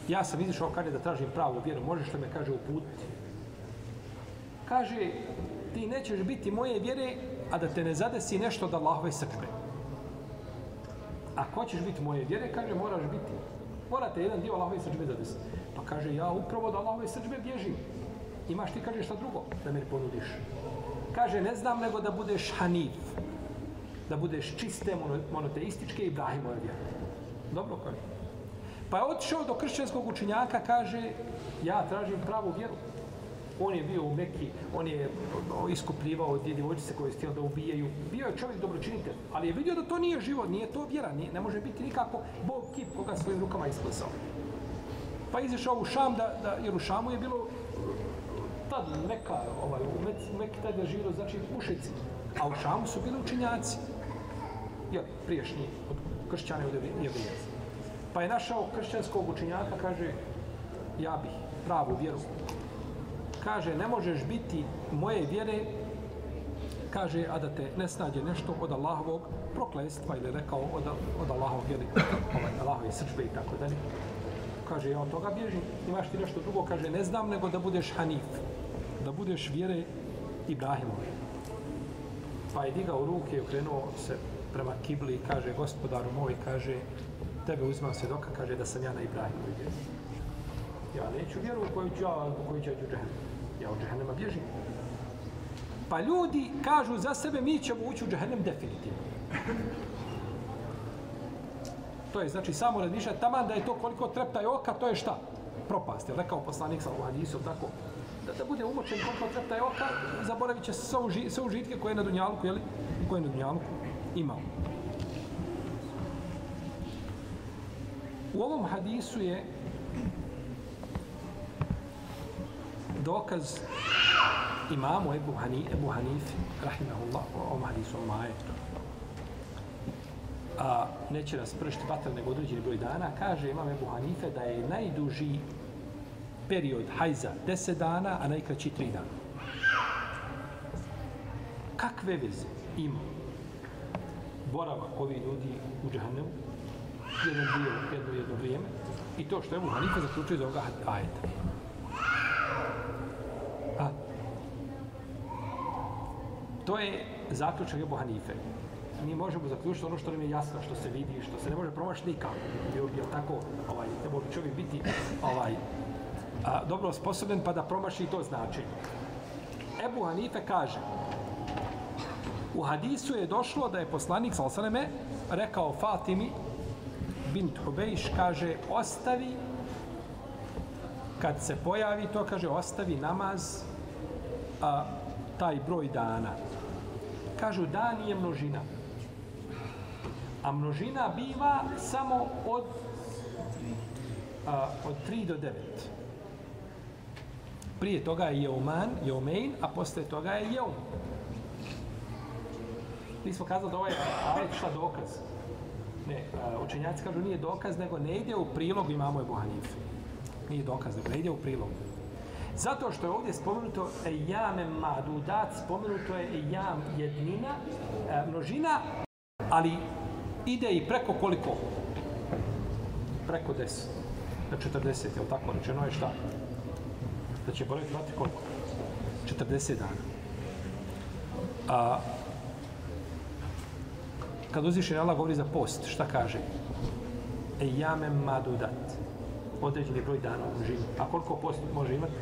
ja sam izišao kada da tražim pravu vjeru, možeš li me, kaže, uputiti? Kaže, ti nećeš biti moje vjere, a da te ne zadesi nešto da Allahove srčbe. Ako hoćeš biti moje vjere, kaže, moraš biti, morate jedan dio Allahove srčbe zadesi. Pa kaže, ja upravo da Allahove srčbe bježim. Imaš ti, kaže, šta drugo da mi ponudiš? Kaže, ne znam nego da budeš hanif, da budeš čiste monoteističke i Ibrahimove vjere. Dobro kaže. Pa je otišao do kršćanskog učinjaka, kaže, ja tražim pravu vjeru. On je bio u Mekki, on je iskupljivao dvije djevojčice koje stijeli da ubijaju. Bio je čovjek dobročinitelj, ali je vidio da to nije život, nije to vjera, nije, ne može biti nikako Bog kip koga svojim rukama isklesao. Pa je izišao u Šam, da, da, jer u Šamu je bilo tad neka, ovaj, u Mekki tad je živio, znači mušici, A u Šamu su bili učinjaci Jel, priješnji od kršćane od jevrija. Pa je našao kršćanskog učenjaka, kaže, ja bih pravu vjeru. Kaže, ne možeš biti moje vjere, kaže, a da te ne snađe nešto od Allahovog proklestva ili rekao od, od Allahovog, jeli, ovaj, Allahove srđbe i tako dalje. Kaže, ja od toga bježim, imaš ti nešto drugo, kaže, ne znam nego da budeš Hanif, da budeš vjere Ibrahimove. Pa je digao ruke i okrenuo se prema kibli i kaže gospodaru moj, kaže tebe uzmam svjedoka, kaže da sam ja na Ibrahimovi vjeri. Ja neću vjeru u koju ću ja, u koju ću ja džehennem. Ja od džehennema bježim. Pa ljudi kažu za sebe, mi ćemo ući u džehennem definitivno. To je znači samo razmišljati taman da je to koliko treptaj oka, to je šta? Propast. Je rekao poslanik sa u hadisu, tako? Da, da bude umočen koliko treptaj oka, zaboravit će sve, uži, sve užitke koje je na Dunjaluku, jeli? Koje je na Dunjaluku imao. U ovom hadisu je dokaz imamu Ebu, Hani, Ebu Hanifi, rahimahullah, o ovom hadisu, o majetu. a neće nas pršiti vatra nego određeni broj dana, kaže imam Ebu Hanife da je najduži period hajza 10 dana, a najkraći 3 dana. Kakve veze ima boravak ovi ljudi u džahnemu, jedan dio, jedno, jedno vrijeme, i to što Ebu Hanife zaključio iz ovoga ajeta. A, to je zaključak Ebu Hanife mi možemo zaključiti ono što nam je jasno, što se vidi, što se ne može promašiti nikako. Bio bi tako, ovaj, ne bi čovjek biti ovaj, a, dobro osposobljen pa da promaši to značenje. Ebu Hanife kaže, u hadisu je došlo da je poslanik Salasaleme rekao Fatimi bint Hubejš, kaže, ostavi kad se pojavi to, kaže, ostavi namaz a, taj broj dana. Kažu, dan je množina a množina biva samo od a, od 3 do 9. Prije toga je jeuman, jeumein, a posle toga je jeum. Mi smo kazali da ovaj ajet šta dokaz. Ne, učenjaci kažu nije dokaz, nego ne ide u prilog imamo je Buhanife. Nije dokaz, nego ne ide u prilog. Zato što je ovdje spomenuto ejame madudat, spomenuto je ejam jednina, e, množina, ali ide i preko koliko? Preko 10. Na 40, je li tako? Rečeno je šta? Da će boraviti vati koliko? 40 dana. A, kad uzviše Allah govori za post, šta kaže? E jame madudat. Određeni broj dana u živu. A koliko post može imati?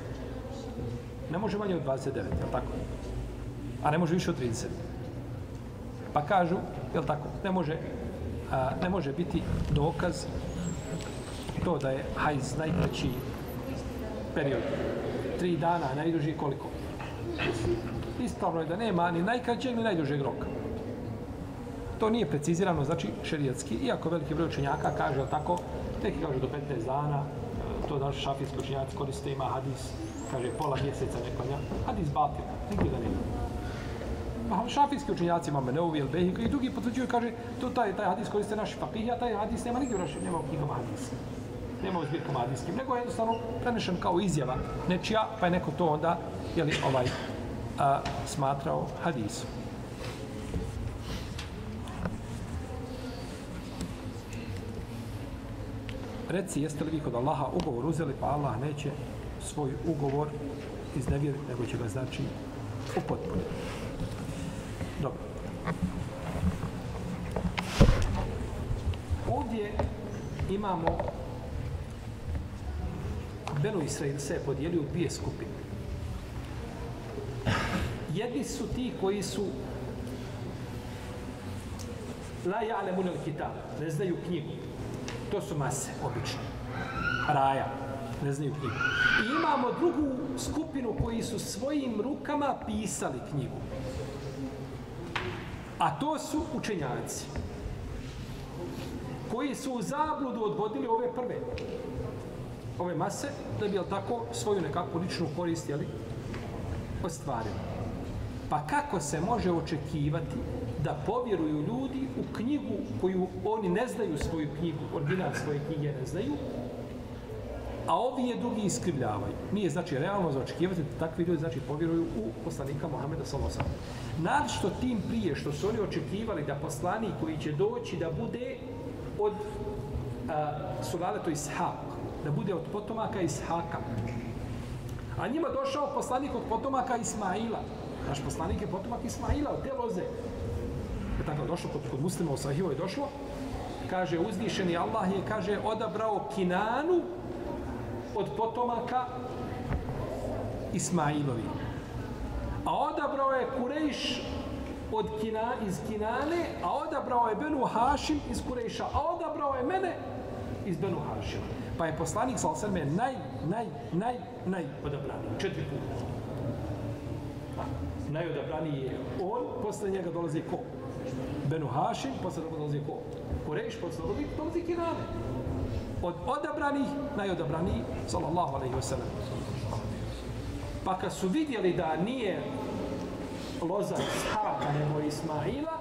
Ne može manje od 29, je tako? A ne može više od 30. Pa kažu, je tako? Ne može a, ne može biti dokaz to da je hajz najkraći period. Tri dana, najduži koliko? Ispravno je da nema ni najkraćeg ni najdužeg roka. To nije precizirano, znači šerijatski, iako veliki broj učenjaka kaže, tako, neki kažu do 15 dana, to da šafijski učenjaci koriste, ima hadis, kaže pola mjeseca neklanja, hadis batir, nigdje da nema pa šafijski učenjaci imamo Neuvi, Elbehi i drugi potvrđuju kaže to taj, taj hadis koriste naši fakih, a taj hadis nema nigdje u našem, nema u knjigama hadisa. Nema u zbirkama hadijskim, nego je jednostavno prenešen kao izjava nečija, pa je neko to onda, jeli, ovaj, a, smatrao hadisom. Reci, jeste li vi kod Allaha ugovor uzeli, pa Allah neće svoj ugovor iznevjeriti, nego će ga znači upotpuniti. Dobro. Ovdje imamo Beno Israel se je podijelio u dvije skupine. Jedni su ti koji su la ja'le munel kitab, ne znaju knjigu. To su mase, obično. Raja, ne znaju knjigu. I imamo drugu skupinu koji su svojim rukama pisali knjigu. A to su učenjaci koji su u zabludu odvodili ove prve ove mase da bi tako svoju nekakvu ličnu korist jel, ostvarili. Pa kako se može očekivati da povjeruju ljudi u knjigu koju oni ne znaju svoju knjigu, original svoje knjige ne znaju, a ovi je drugi iskrivljavaju. Nije znači realno za očekivati da takvi ljudi znači povjeruju u poslanika Mohameda Salosa. Našto tim prije što su oni očekivali da poslanik koji će doći da bude od a, Sulaleto Ishaq, da bude od potomaka Ishaqa. A njima došao poslanik od potomaka Ismaila. Naš poslanik je potomak Ismaila, od te loze. Je tako došlo kod, kod muslima u Sahivo je došlo. kaže uzvišeni Allah je kaže odabrao Kinanu od potomaka Ismailovi. A odabrao je Kurejš od Kina, iz Kinane, a odabrao je Benu Hašim iz Kurejša, a odabrao je mene iz Benu Hašima. Pa je poslanik sa osrme naj, naj, naj, naj odabraniji. Četiri puta. Najodabraniji je on, posle njega dolazi ko? Benu Hašim, posle toga dolazi ko? Kurejš, posle toga dolazi Kinane. Od odabranih, najodabraniji, sallallahu alaihi wa sallam. Pa kad su vidjeli da nije loza Ishaka nego Ismaila,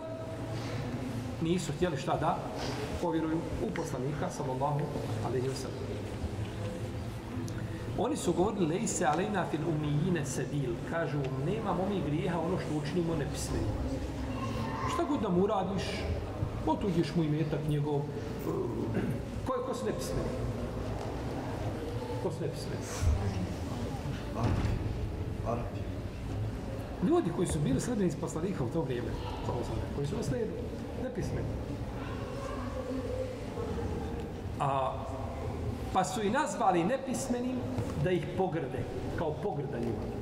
nisu htjeli šta da povjeruju u poslanika, sallallahu alaihi wa sallam. Oni su govorili, lej se alejna fil umijine sedil. Kažu, nemamo mi grijeha ono što učinimo nepismeni. Šta god da mu uradiš, otuđiš mu imetak njegov. uh, Ko, je, ko su nepismeni? Ko? Arapi. Arapi. Ljudi koji su bili sledbenici poslanika u to vrijeme, alejhi ve sellem, koji su oslijedi, nepismeni. A, pa su i nazvali nepismenim da ih pogrde, kao pogrda njima.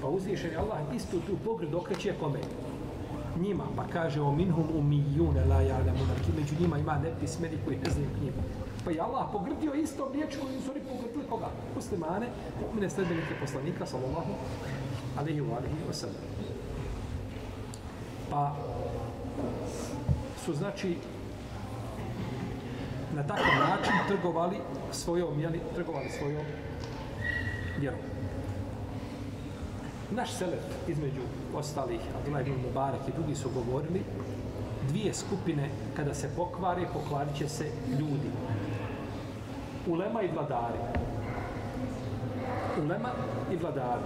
Pa uzvišen je Allah istu tu pogrdu okreće kome? Njima, pa kaže o minhum umijune la ja'lamuna, ki među njima ima nepismeni koji ne znaju knjigu. Pa je Allah pogrdio istom riječ koju su oni pogrdili koga? Muslimane, mu'mine sledbenike poslanika, sallallahu alaihi wa alaihi wa sallam. Pa su znači na takav način trgovali svojom, jeli, trgovali svojom vjerom. Naš selef, između ostalih, Abdullah ibn Mubarak i drugi su govorili, dvije skupine, kada se pokvare, pokvarit će se ljudi. Ulema i vladari. Ulema i vladari.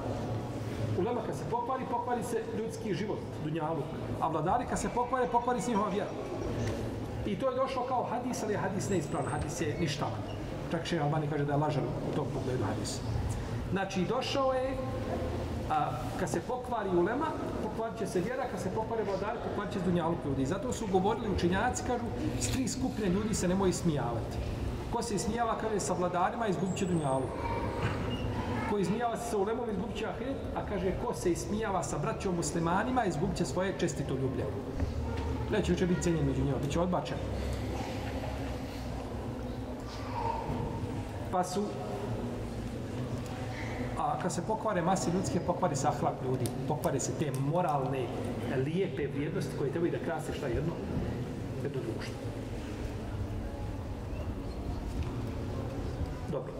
Ulema kad se pokvari, pokvari se ljudski život, dunjaluk. A vladari kad se pokvare, pokvari se njihova vjera. I to je došlo kao hadis, ali je hadis neispravan. Hadis je ništavan. Čak še Albani kaže da je lažan u tom pogledu hadis. Znači, došao je, a, kad se pokvari ulema, pokvarit će se vjera, kad se pokvare vladari, pokvarit će se dunjaluk ljudi. Zato su govorili učinjaci, kažu, s tri skupine ljudi se nemoj smijavati. Ko se smijava, kaže, sa vladarima, izgubit će dunjaluk ko izmijava se sa ulemom, izgubit će ahiret, a kaže, ko se ismijava sa braćom muslimanima, izgubit će svoje čestito ljublje. Neće uče biti cijenjen među njima, bit će odbačen. Pa su, a kad se pokvare mase ljudske, pokvare se ahlak ljudi, pokvare se te moralne, lijepe vrijednosti koje trebaju da krase šta jedno, jedno društvo. Dobro.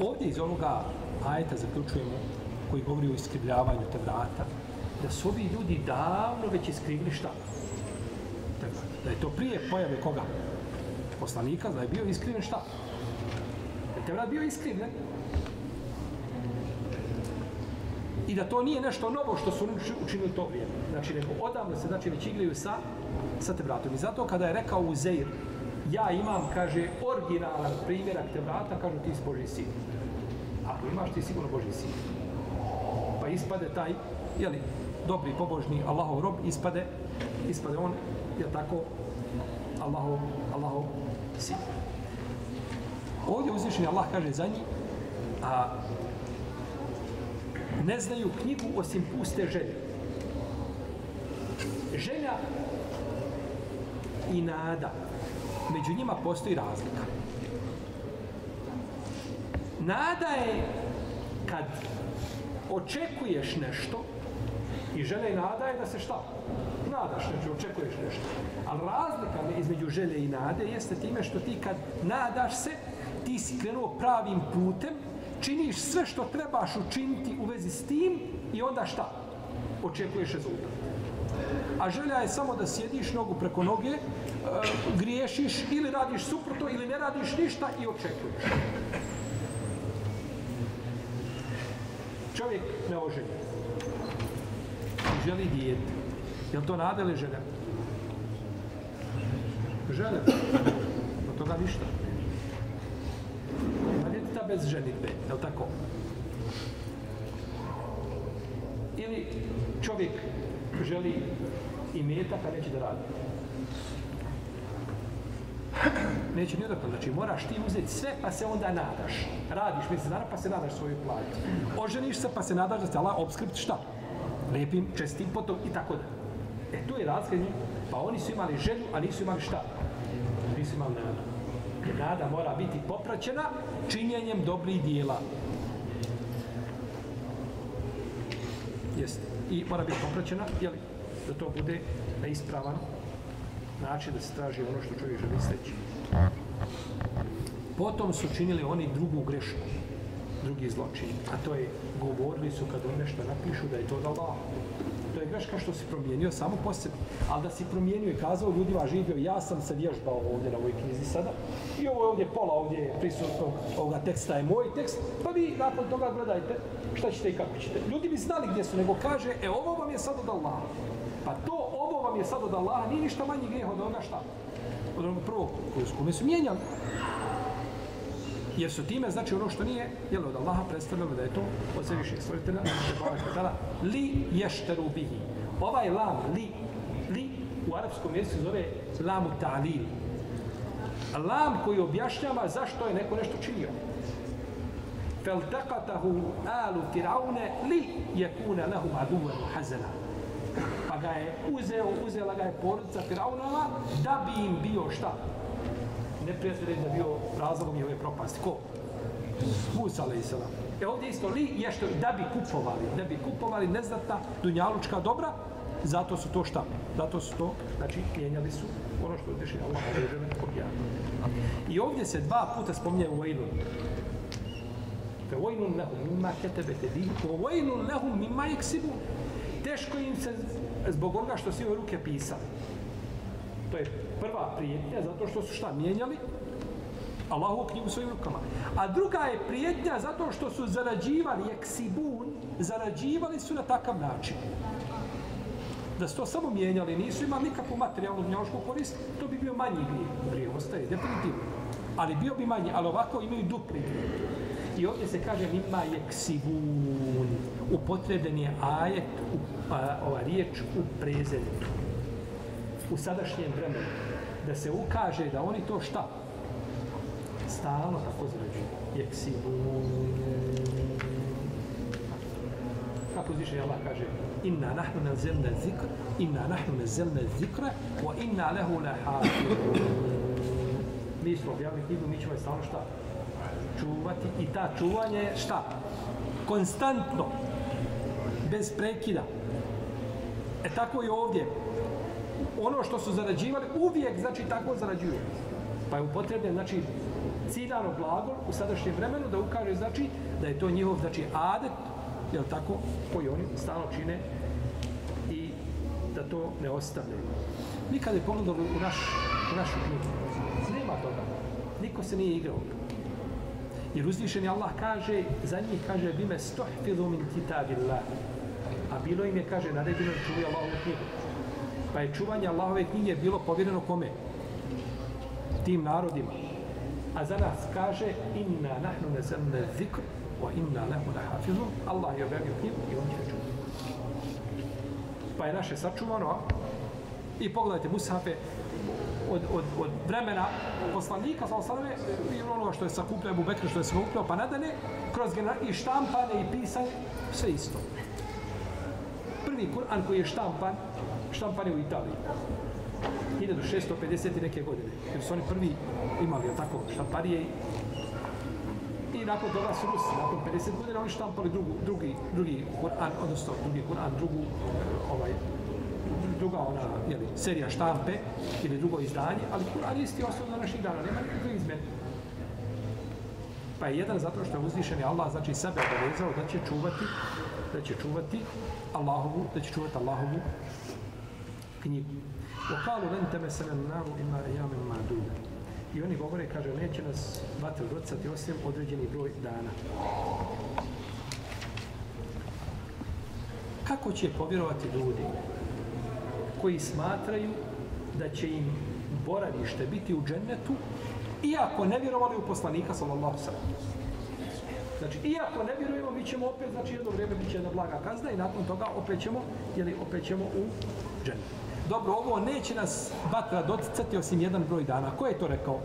Ovdje iz ovoga ajeta zaključujemo koji govori o iskrivljavanju te vrata, da su ovi ljudi davno već iskrivili šta? Tevrat. Da je to prije pojave koga? Poslanika, da je bio iskriven šta? Da je Tevrat bio iskriven. I da to nije nešto novo što su učinili to vrijeme. Znači, nego odavno se znači, već igraju sa, sa Tevratom. I zato kada je rekao Uzeir, ja imam, kaže, originalan primjerak Tevrata, kažu ti si Boži sin. Ako imaš ti sigurno Boži sin. Pa ispade taj, jeli, dobri, pobožni Allahov rob, ispade, ispade on, je tako, Allahov, Allahov sin. Ovdje uzvišeni Allah kaže za njih, a ne znaju knjigu osim puste želje. Želja i nada. Među njima postoji razlika. Nada je kad očekuješ nešto i žele i nada je da se šta? Nadaš znači očekuješ nešto. Ali razlika između želje i nade jeste time što ti kad nadaš se, ti si krenuo pravim putem, činiš sve što trebaš učiniti u vezi s tim i onda šta? Očekuješ rezultat. A želja je samo da sjediš nogu preko noge, e, griješiš ili radiš suprotno ili ne radiš ništa i očekuješ. Čovjek ne oženje. I želi dijete. Je li to nada ili želja? Želja. Od toga ništa. Ima djeteta bez ženitbe, je li tako? Ili čovjek želi i metaka neće da radi. Neće ni odakle. Znači, moraš ti uzeti sve, pa se onda nadaš. Radiš mjesec dana, pa se nadaš svoju platu. Oženiš se, pa se nadaš da se Allah obskrpti šta? Lijepim, čestim potom i tako da. E, tu je razlika. Pa oni su imali želju, a nisu imali šta? Nisu imali nada. Jer nada mora biti popraćena činjenjem dobrih dijela. Jeste. I mora biti popraćena, jeli, da to bude na ispravan način da se traži ono što čovjek želi steći. Potom su činili oni drugu grešku, drugi zločin, a to je govorili su kad oni nešto napišu da je to da Allah. To je greška što si promijenio samo po sebi. Ali da si promijenio i kazao ljudima živio, ja sam se vježbao ovdje na ovoj knjizi sada i ovo je ovdje pola ovdje je ovoga teksta je moj tekst, pa vi nakon toga gledajte šta ćete i kako ćete. Ljudi bi znali gdje su, nego kaže, e ovo vam je sad od Allaha. Pa to, je sad od Allaha, nije ništa manji grijeh od onoga šta? Od onog prvog koji su kome su mijenjali. Jer su time, znači ono što nije, jel od Allaha predstavljalo da je to od svevišnjeg stvoritelja, tada, li ješteru bihi. Ovaj lam, li, li, u arapskom jeziku se zove lamu ta'lil. Lam koji objašnjava zašto je neko nešto činio. فالتقطه آل فرعون ليكون لهم عدوا حزنا Pa ga je uzeo, uzela ga je porodica Firaunova da bi im bio šta? Ne prijatelj da bio razlogom je ove propasti. Ko? Musa alaih sallam. E ovdje isto li je što da bi kupovali, da bi kupovali neznatna dunjalučka dobra, zato su to šta? Zato su to, znači, mijenjali su ono što je tešina Allah, ali žele I ovdje se dva puta spominje u Vojnu. Fe Vojnu lehum mima ketebe tedi, fe Vojnu lehum mima jeksibu, Teško im se zbog onoga što su ove ruke pisali. To je prva prijetnja, zato što su šta mijenjali? Allahovu knjigu svojim rukama. A druga je prijetnja zato što su zarađivali, jeksibun, zarađivali su na takav način. Da su to samo mijenjali, nisu imali nikakvu materijalnu gnjaošku korist, to bi bio manji grijeh. Grijeh ostaje, definitivno. Ali bio bi manji, ali ovako imaju dupli grijeh. I ovdje se kaže nima jeksibun. Upotreben je ajet, u, a, ova riječ u prezentu. U sadašnjem vremenu. Da se ukaže da oni to šta? Stalno tako zarađuju. Jeksibun. Kako zviše Allah kaže Inna nahnu nazelna zikr, inna nahnu nazelna zikra, wa inna lehu lahafidun. Mi smo objavili knjigu, mi ćemo je stalno šta? Čuvati i ta čuvanje je šta? Konstantno, bez prekida. E tako i ovdje. Ono što su zarađivali, uvijek, znači, tako zarađuju. Pa je upotrebljen, znači, ciljano glagol u sadašnjem vremenu da ukaže, znači, da je to njihov, znači, adet, jel tako, koji oni stalno čine i da to ne ostavljaju. Nikad je pogledali u, naš, u našu knjigu. Nema toga. Niko se nije igrao. Jer uzvišeni Allah kaže, za njih kaže, bime stohfidu min kitabillah. A bilo im je, kaže, naredino da čuvi Allahovu knjigu. Pa je čuvanje Allahove knjige bilo povjereno kome? Tim narodima. A za nas kaže, inna nahnu nezemne zikr, wa inna lehu lahafizun. Allah je objavio knjigu i on će čuvi. Pa je naše sačuvano, a? I pogledajte Mushafe, od, od, od vremena poslanika, sa osadame, i onoga što je sakupljao Ebu Bekr, što je sakupljao, pa nadane, kroz genera- i štampane i pisanje, sve isto. Prvi Kur'an koji je štampan, štampan je u Italiji. 1650 neke godine. Jer su oni prvi imali, jel tako, štamparije i nakon toga su Rusi, nakon 50 godina oni štampali drugu, drugi, drugi Kur'an, odnosno drugi Kur'an, drugu, ovaj, druga ona, jeli, serija štampe ili drugo izdanje, ali Kur'an je isti osnovno na naših dana, nema nikakve izmjene. Pa je jedan zato što je uzvišen Allah, znači sebe obavezao da će čuvati, da će čuvati Allahovu, da će čuvati Allahovu knjigu. وقالوا لن تمسنا النار إلا أيام معدودة. I oni govore, kaže, neće nas vatre docati osim određeni broj dana. Kako će povjerovati ljudi koji smatraju da će im boravište biti u džennetu, iako ne vjerovali u poslanika, sallallahu sallam. Znači, iako ne vjerujemo, mi ćemo opet, znači, jedno vrijeme bit će jedna blaga kazna i nakon toga opet ćemo, jeli, opet ćemo u džennetu. dobro, ovo neće nas vatra doticati osim jedan broj dana. Ko je to rekao?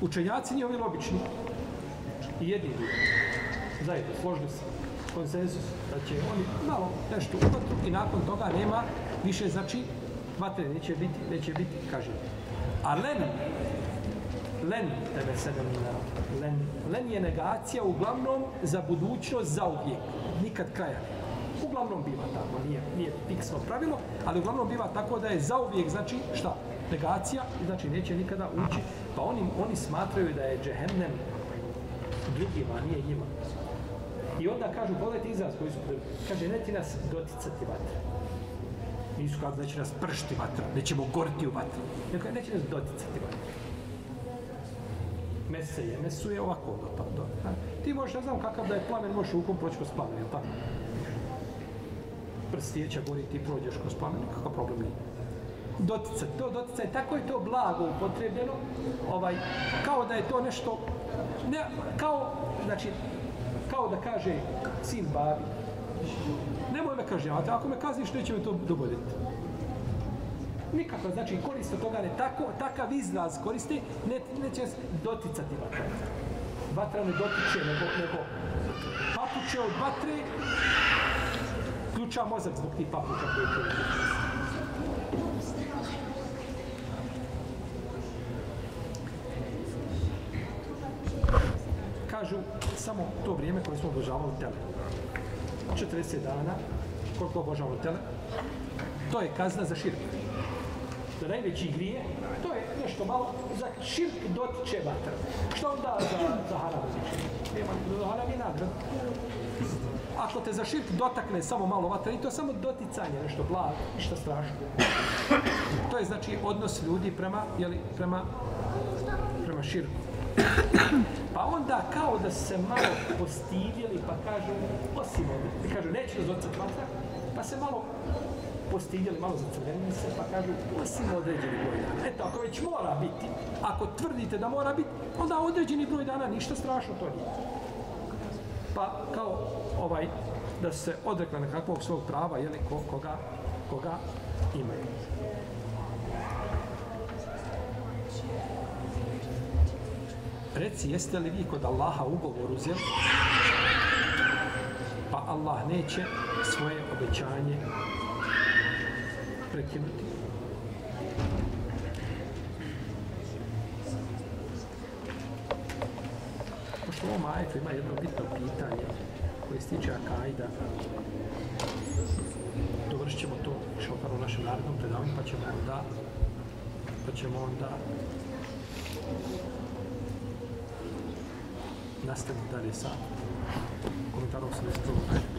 Učenjaci nije ovi obični. I jedni. Zajedno, složni se. Konsensus. Da će oni malo nešto u vatru i nakon toga nema više, znači, vatre neće biti, neće biti, kaže. A len, len, tebe sedem len, len je negacija uglavnom za budućnost za uvijek. Nikad kraja. Uglavnom biva tako, nije, nije fiksno pravilo, ali uglavnom biva tako da je za uvijek, znači, šta? Negacija, znači neće nikada ući. Pa oni, oni smatraju da je džehennem drugima, nije njima. I onda kažu, pogledajte izraz koji su. Kaže, neti nas doticati vatra. Nisu kao da će nas pršti vatra, nećemo goriti u vatru. Neko neće nas doticati vatra. Mese je, mesu je ovako do, do, do. Ti možeš, ne znam kakav da je plamen, možeš rukom proći kroz plamen, jel tako? Prstijeća gori, ti prođeš kroz plamen, kakav problem nije. dotica, to dotica je tako je to blago upotrebljeno, ovaj, kao da je to nešto, ne, kao, znači, kao da kaže sin babi, nemoj me kažnjavati, ako me kazniš, neće me to dogoditi. Nikako, znači koriste toga ne tako, takav izraz koriste, ne, neće se doticati vatra. Vatra ne dotiče, nego, nego papuče od vatre, ključa mozak zbog tih papuča koje je Kažu, samo to vrijeme koje smo obožavali tele. 40 dana, koliko obožavamo tele, to je kazna za širk za najveći grije, to je nešto malo za širk dotiče vatra. Što onda za, za haram dotiče? Nema, za haram je nagrad. Ako te za širk dotakne samo malo vatra, i to je samo doticanje, nešto blago, ništa strašno. To je znači odnos ljudi prema, jeli, prema, prema širku. Pa onda kao da se malo postidjeli, pa kažu, osim ovdje, kažu, neću da zocati vatra, pa se malo postidjeli, malo zacrvenili se, pa kažu, osim određeni broj dana. Eto, ako već mora biti, ako tvrdite da mora biti, onda određeni broj dana, ništa strašno to nije. Pa kao ovaj, da se odrekla nekakvog svog prava, jeli, ko, koga, koga imaju. Reci, jeste li vi kod Allaha ugovor uzeli? Pa Allah neće svoje obećanje prekinuti. Pošto u ovom ajetu ima jedno bitno pitanje koje se tiče Akajda, dovršit ćemo to šopar u našem narodnom predavanju, pa ćemo onda pa ćemo onda 出してみたりさ、コメ太郎する人もね。